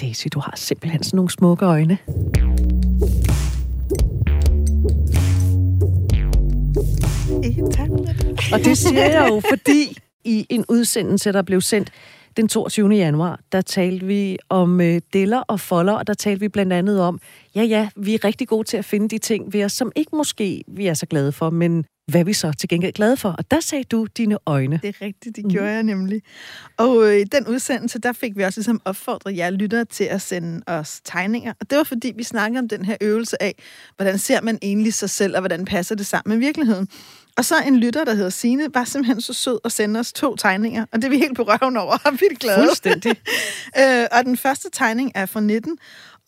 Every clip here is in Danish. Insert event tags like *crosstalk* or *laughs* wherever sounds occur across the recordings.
Daisy, du har simpelthen sådan nogle smukke øjne. Og det siger jeg jo, fordi i en udsendelse, der blev sendt den 22. januar, der talte vi om øh, deller og folder, og der talte vi blandt andet om, ja ja, vi er rigtig gode til at finde de ting ved os, som ikke måske vi er så glade for, men hvad vi så til gengæld glade for. Og der sagde du dine øjne. Det er rigtigt, det gjorde mm. jeg nemlig. Og øh, i den udsendelse, der fik vi også ligesom opfordret jer lyttere til at sende os tegninger. Og det var fordi, vi snakkede om den her øvelse af, hvordan ser man egentlig sig selv, og hvordan passer det sammen med virkeligheden. Og så en lytter, der hedder Sine, var simpelthen så sød at sende os to tegninger, og det er vi helt på røven over, og vi er glade. Fuldstændig. *laughs* øh, og den første tegning er fra 19,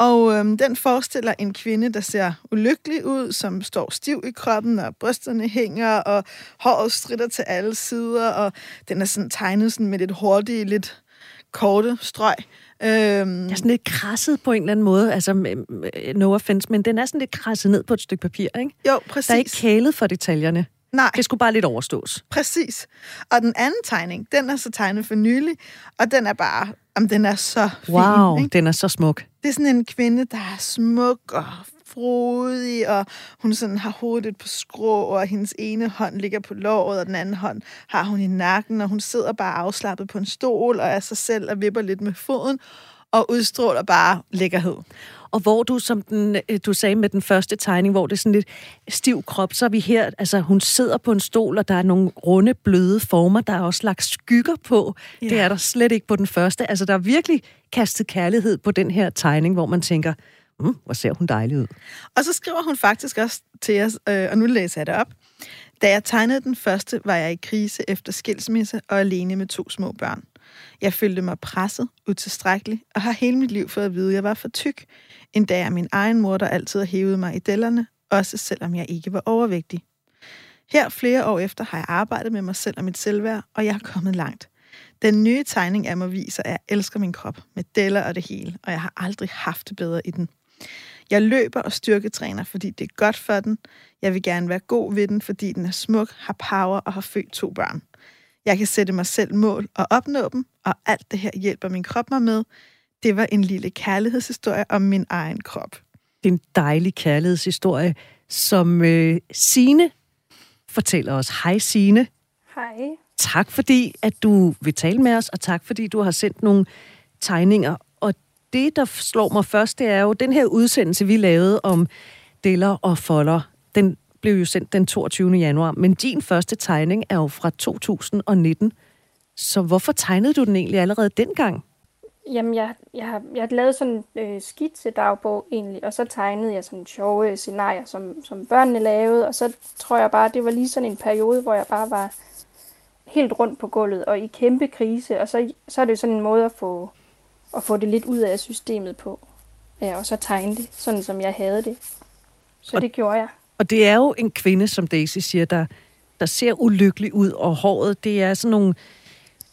og øhm, den forestiller en kvinde, der ser ulykkelig ud, som står stiv i kroppen, og brysterne hænger, og håret strider til alle sider, og den er sådan tegnet sådan med lidt hurtige, lidt korte strøg. Øhm, det er sådan lidt krasset på en eller anden måde, altså no offense, men den er sådan lidt krasset ned på et stykke papir, ikke? Jo, præcis. Der er ikke kælet for detaljerne. Nej. Det skulle bare lidt overstås. Præcis. Og den anden tegning, den er så tegnet for nylig, og den er bare, om den er så fin. Wow, ikke? den er så smuk. Det er sådan en kvinde, der er smuk og frodig, og hun sådan har hovedet på skrå, og hendes ene hånd ligger på låret, og den anden hånd har hun i nakken, og hun sidder bare afslappet på en stol, og er sig selv og vipper lidt med foden, og udstråler bare lækkerhed og hvor du, som den, øh, du sagde med den første tegning, hvor det er sådan lidt stiv krop, så er vi her, altså hun sidder på en stol, og der er nogle runde, bløde former, der er også lagt skygger på. Ja. Det er der slet ikke på den første. Altså der er virkelig kastet kærlighed på den her tegning, hvor man tænker, mm, hvor ser hun dejlig ud. Og så skriver hun faktisk også til os, øh, og nu læser jeg det op. Da jeg tegnede den første, var jeg i krise efter skilsmisse og alene med to små børn. Jeg følte mig presset, utilstrækkelig, og har hele mit liv fået at vide, at jeg var for tyk. Endda er min egen mor, der altid har hævet mig i dellerne, også selvom jeg ikke var overvægtig. Her flere år efter har jeg arbejdet med mig selv og mit selvværd, og jeg er kommet langt. Den nye tegning af mig viser, at jeg elsker min krop med deller og det hele, og jeg har aldrig haft det bedre i den. Jeg løber og styrketræner, fordi det er godt for den. Jeg vil gerne være god ved den, fordi den er smuk, har power og har født to børn. Jeg kan sætte mig selv mål og opnå dem, og alt det her hjælper min krop mig med. Det var en lille kærlighedshistorie om min egen krop. Det er en dejlig kærlighedshistorie, som øh, Sine fortæller os. Hej Sine. Hej. Tak fordi, at du vil tale med os, og tak fordi du har sendt nogle tegninger. Og det, der slår mig først, det er jo den her udsendelse, vi lavede om deller og folder. Den blev jo sendt den 22. januar, men din første tegning er jo fra 2019. Så hvorfor tegnede du den egentlig allerede dengang? Jamen, jeg, jeg, har, jeg har lavet sådan en øh, skitsedagbog egentlig, og så tegnede jeg sådan sjove scenarier, som, som børnene lavede, og så tror jeg bare, det var lige sådan en periode, hvor jeg bare var helt rundt på gulvet og i kæmpe krise, og så, så er det jo sådan en måde at få, at få det lidt ud af systemet på, ja, og så tegne det, sådan som jeg havde det. Så og, det gjorde jeg. Og det er jo en kvinde, som Daisy siger, der, der ser ulykkelig ud, og håret, det er sådan nogle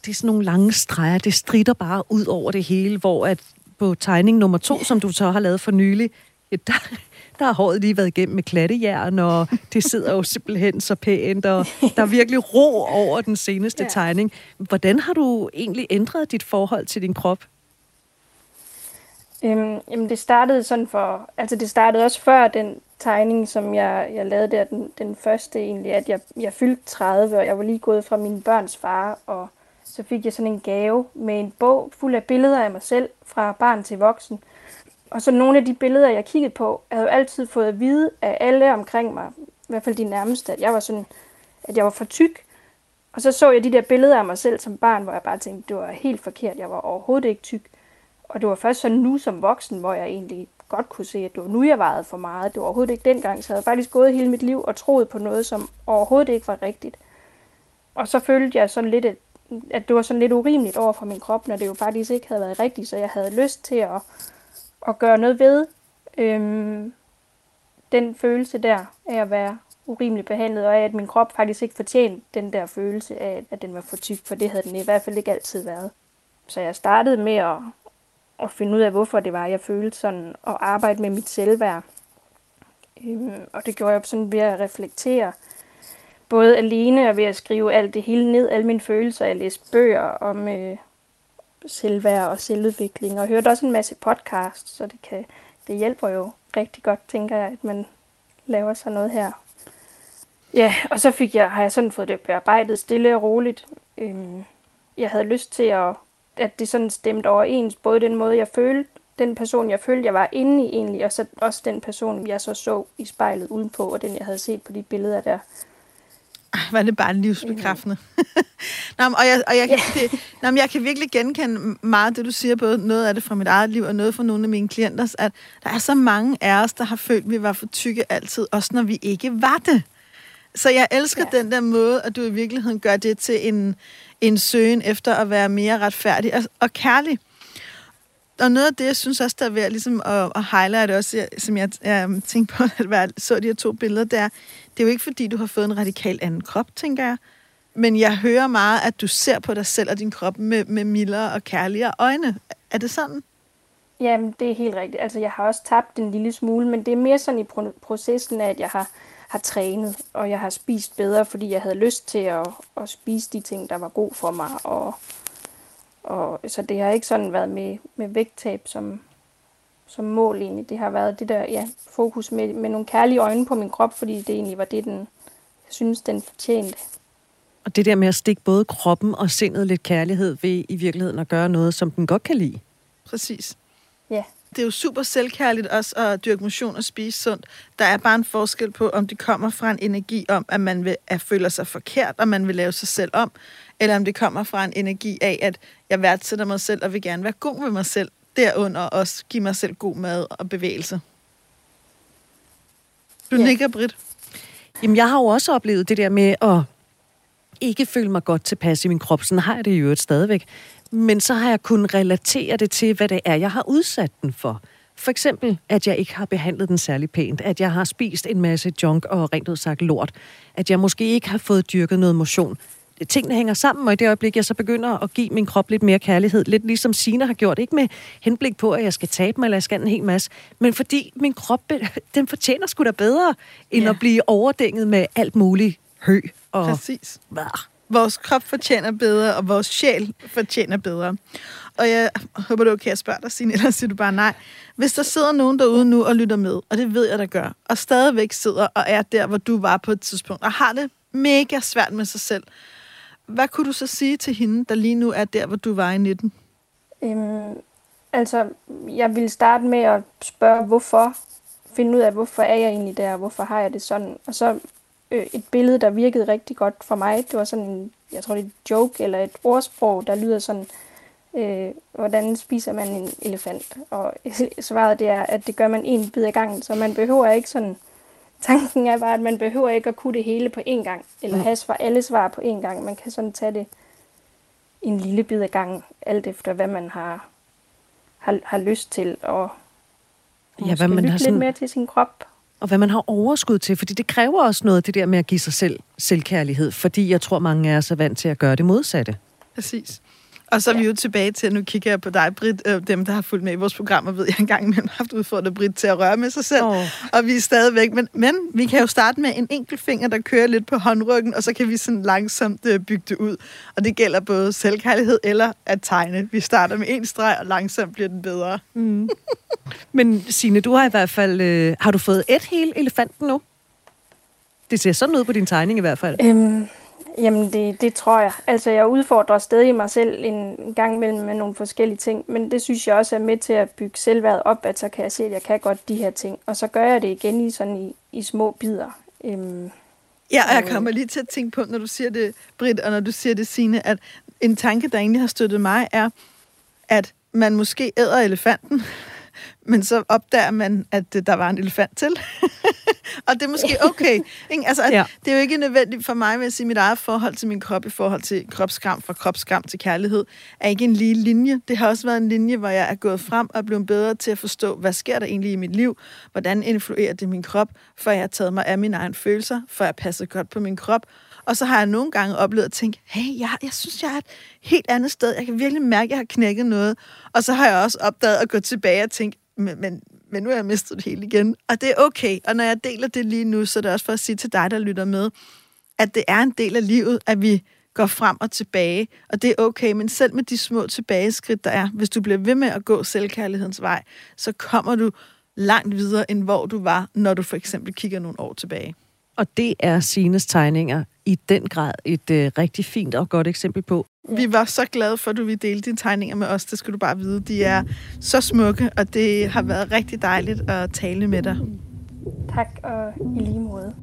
det er sådan nogle lange streger, det strider bare ud over det hele, hvor at på tegning nummer to, som du så har lavet for nylig, der, der har håret lige været igennem med klattejern, og det sidder jo simpelthen så pænt, og der er virkelig ro over den seneste ja. tegning. Hvordan har du egentlig ændret dit forhold til din krop? Øhm, jamen det startede sådan for, altså det startede også før den tegning, som jeg, jeg lavede der, den, den første egentlig, at jeg, jeg fyldte 30, og jeg var lige gået fra min børns far, og så fik jeg sådan en gave med en bog fuld af billeder af mig selv fra barn til voksen. Og så nogle af de billeder, jeg kiggede på, jeg havde jo altid fået at vide af alle omkring mig, i hvert fald de nærmeste, at jeg var sådan, at jeg var for tyk. Og så så jeg de der billeder af mig selv som barn, hvor jeg bare tænkte, det var helt forkert, jeg var overhovedet ikke tyk. Og det var først sådan nu som voksen, hvor jeg egentlig godt kunne se, at det var nu, jeg vejede for meget. Det var overhovedet ikke dengang, så jeg havde faktisk gået hele mit liv og troet på noget, som overhovedet ikke var rigtigt. Og så følte jeg sådan lidt, at at det var sådan lidt urimeligt over for min krop, når det jo faktisk ikke havde været rigtigt, så jeg havde lyst til at, at gøre noget ved øhm, den følelse der af at være urimeligt behandlet, og af at min krop faktisk ikke fortjente den der følelse af, at den var for tyk, for det havde den i hvert fald ikke altid været. Så jeg startede med at, at finde ud af, hvorfor det var, jeg følte sådan, og arbejde med mit selvværd. Øhm, og det gjorde jeg sådan ved at reflektere både alene og ved at skrive alt det hele ned, alle mine følelser. Jeg læste bøger om, øh, selvværd og selvudvikling, og hørte også en masse podcasts, så det, kan, det hjælper jo rigtig godt, tænker jeg, at man laver sig noget her. Ja, og så fik jeg, har jeg sådan fået det bearbejdet stille og roligt. Øhm, jeg havde lyst til, at, at det sådan stemte overens, både den måde, jeg følte, den person, jeg følte, jeg var inde i egentlig, og så også den person, jeg så så i spejlet udenpå, og den, jeg havde set på de billeder der. Var det bare livsbekræftende? *laughs* nå, og jeg, og jeg, kan, det, nå, jeg kan virkelig genkende meget det, du siger, både noget af det fra mit eget liv, og noget fra nogle af mine klienter, at der er så mange af os, der har følt, at vi var for tykke altid, også når vi ikke var det. Så jeg elsker ja. den der måde, at du i virkeligheden gør det til en, en søgen efter at være mere retfærdig og, og kærlig. Og noget af det, jeg synes også, der er værd ligesom at, at highlight også, som jeg, jeg tænkte på, *laughs* at jeg så de her to billeder, det er, det er jo ikke fordi, du har fået en radikal anden krop, tænker jeg. Men jeg hører meget, at du ser på dig selv og din krop med, med mildere og kærligere øjne. Er det sådan? Jamen, det er helt rigtigt. Altså, jeg har også tabt en lille smule, men det er mere sådan i processen af, at jeg har har trænet, og jeg har spist bedre, fordi jeg havde lyst til at, at spise de ting, der var god for mig. Og, og, så det har ikke sådan været med, med vægttab som, som mål egentlig. Det har været det der ja, fokus med, med nogle kærlige øjne på min krop, fordi det egentlig var det, den, jeg synes, den fortjente. Og det der med at stikke både kroppen og sindet lidt kærlighed ved i virkeligheden at gøre noget, som den godt kan lide. Præcis. Ja det er jo super selvkærligt også at dyrke motion og spise sundt. Der er bare en forskel på, om det kommer fra en energi om, at man vil, at føler sig forkert, og man vil lave sig selv om, eller om det kommer fra en energi af, at jeg værdsætter mig selv og vil gerne være god med mig selv, derunder også give mig selv god mad og bevægelse. Du ja. nikker, Britt. Jamen, jeg har jo også oplevet det der med at ikke føle mig godt tilpas i min krop. Sådan har jeg det jo stadigvæk. Men så har jeg kunnet relatere det til, hvad det er, jeg har udsat den for. For eksempel, at jeg ikke har behandlet den særlig pænt, at jeg har spist en masse junk og rent ud sagt lort, at jeg måske ikke har fået dyrket noget motion. Tingene hænger sammen, og i det øjeblik, jeg så begynder at give min krop lidt mere kærlighed, lidt ligesom Sina har gjort, ikke med henblik på, at jeg skal tabe mig, eller jeg skal en hel masse, men fordi min krop, den fortjener sgu da bedre, end ja. at blive overdænget med alt muligt hø og... Præcis. Hvad? Vores krop fortjener bedre, og vores sjæl fortjener bedre. Og jeg håber, du er okay at spørge dig, Signe, *laughs* ellers siger du bare nej. Hvis der sidder nogen derude nu og lytter med, og det ved jeg, der gør, og stadigvæk sidder og er der, hvor du var på et tidspunkt, og har det mega svært med sig selv, hvad kunne du så sige til hende, der lige nu er der, hvor du var i 19? Øhm, altså, jeg vil starte med at spørge, hvorfor. Finde ud af, hvorfor er jeg egentlig der, hvorfor har jeg det sådan. Og så øh, et billede, der virkede rigtig godt for mig. Det var sådan en, jeg tror det er et joke eller et ordsprog, der lyder sådan, øh, hvordan spiser man en elefant? Og *laughs* svaret det er, at det gør man en bid ad gangen, så man behøver ikke sådan, tanken er bare, at man behøver ikke at kunne det hele på én gang, eller have svar, alle svar på én gang. Man kan sådan tage det en lille bid ad gangen, alt efter hvad man har, har, har lyst til, og ja, hvad man har sådan... lidt mere til sin krop og hvad man har overskud til, fordi det kræver også noget, det der med at give sig selv selvkærlighed, fordi jeg tror, mange af os er vant til at gøre det modsatte. Præcis. Og så er vi jo tilbage til, nu kigger jeg på dig, Britt, øh, dem, der har fulgt med i vores programmer, ved jeg engang, men har haft udfordret Britt til at røre med sig selv, oh. og vi er stadigvæk. Men, men vi kan jo starte med en enkelt finger, der kører lidt på håndryggen, og så kan vi sådan langsomt øh, bygge det ud. Og det gælder både selvkærlighed eller at tegne. Vi starter med en streg, og langsomt bliver den bedre. Mm. *laughs* men Signe, du har i hvert fald, øh, har du fået et hele elefanten nu? Det ser sådan ud på din tegning i hvert fald. Øhm, Jamen, det, det tror jeg. Altså, jeg udfordrer stadig mig selv en gang imellem med nogle forskellige ting, men det synes jeg også er med til at bygge selvværd op, at så kan jeg se, at jeg kan godt de her ting. Og så gør jeg det igen i sådan i, i små bidder. Øhm, ja, og jeg kommer lige til at tænke på, når du siger det, Britt, og når du siger det, Signe, at en tanke, der egentlig har støttet mig, er, at man måske æder elefanten, *laughs* men så opdager man, at der var en elefant til. *laughs* og det er måske okay. Ikke? Altså, ja. Det er jo ikke nødvendigt for mig, at sige, mit eget forhold til min krop i forhold til kropskram, fra kropskram til kærlighed, er ikke en lige linje. Det har også været en linje, hvor jeg er gået frem og er blevet bedre til at forstå, hvad sker der egentlig i mit liv? Hvordan influerer det min krop? For jeg har taget mig af mine egne følelser, for jeg passer godt på min krop. Og så har jeg nogle gange oplevet at tænke, hey, jeg, jeg synes, jeg er et helt andet sted. Jeg kan virkelig mærke, at jeg har knækket noget. Og så har jeg også opdaget at gå tilbage og tænke, men, men, men nu har jeg mistet det hele igen. Og det er okay. Og når jeg deler det lige nu, så er det også for at sige til dig, der lytter med, at det er en del af livet, at vi går frem og tilbage, og det er okay, men selv med de små tilbageskridt, der er, hvis du bliver ved med at gå selvkærlighedens vej, så kommer du langt videre, end hvor du var, når du for eksempel kigger nogle år tilbage. Og det er Sines tegninger i den grad et øh, rigtig fint og godt eksempel på. Vi var så glade for, at du ville dele dine tegninger med os. Det skal du bare vide. De er så smukke, og det har været rigtig dejligt at tale med dig. Tak, og i lige måde.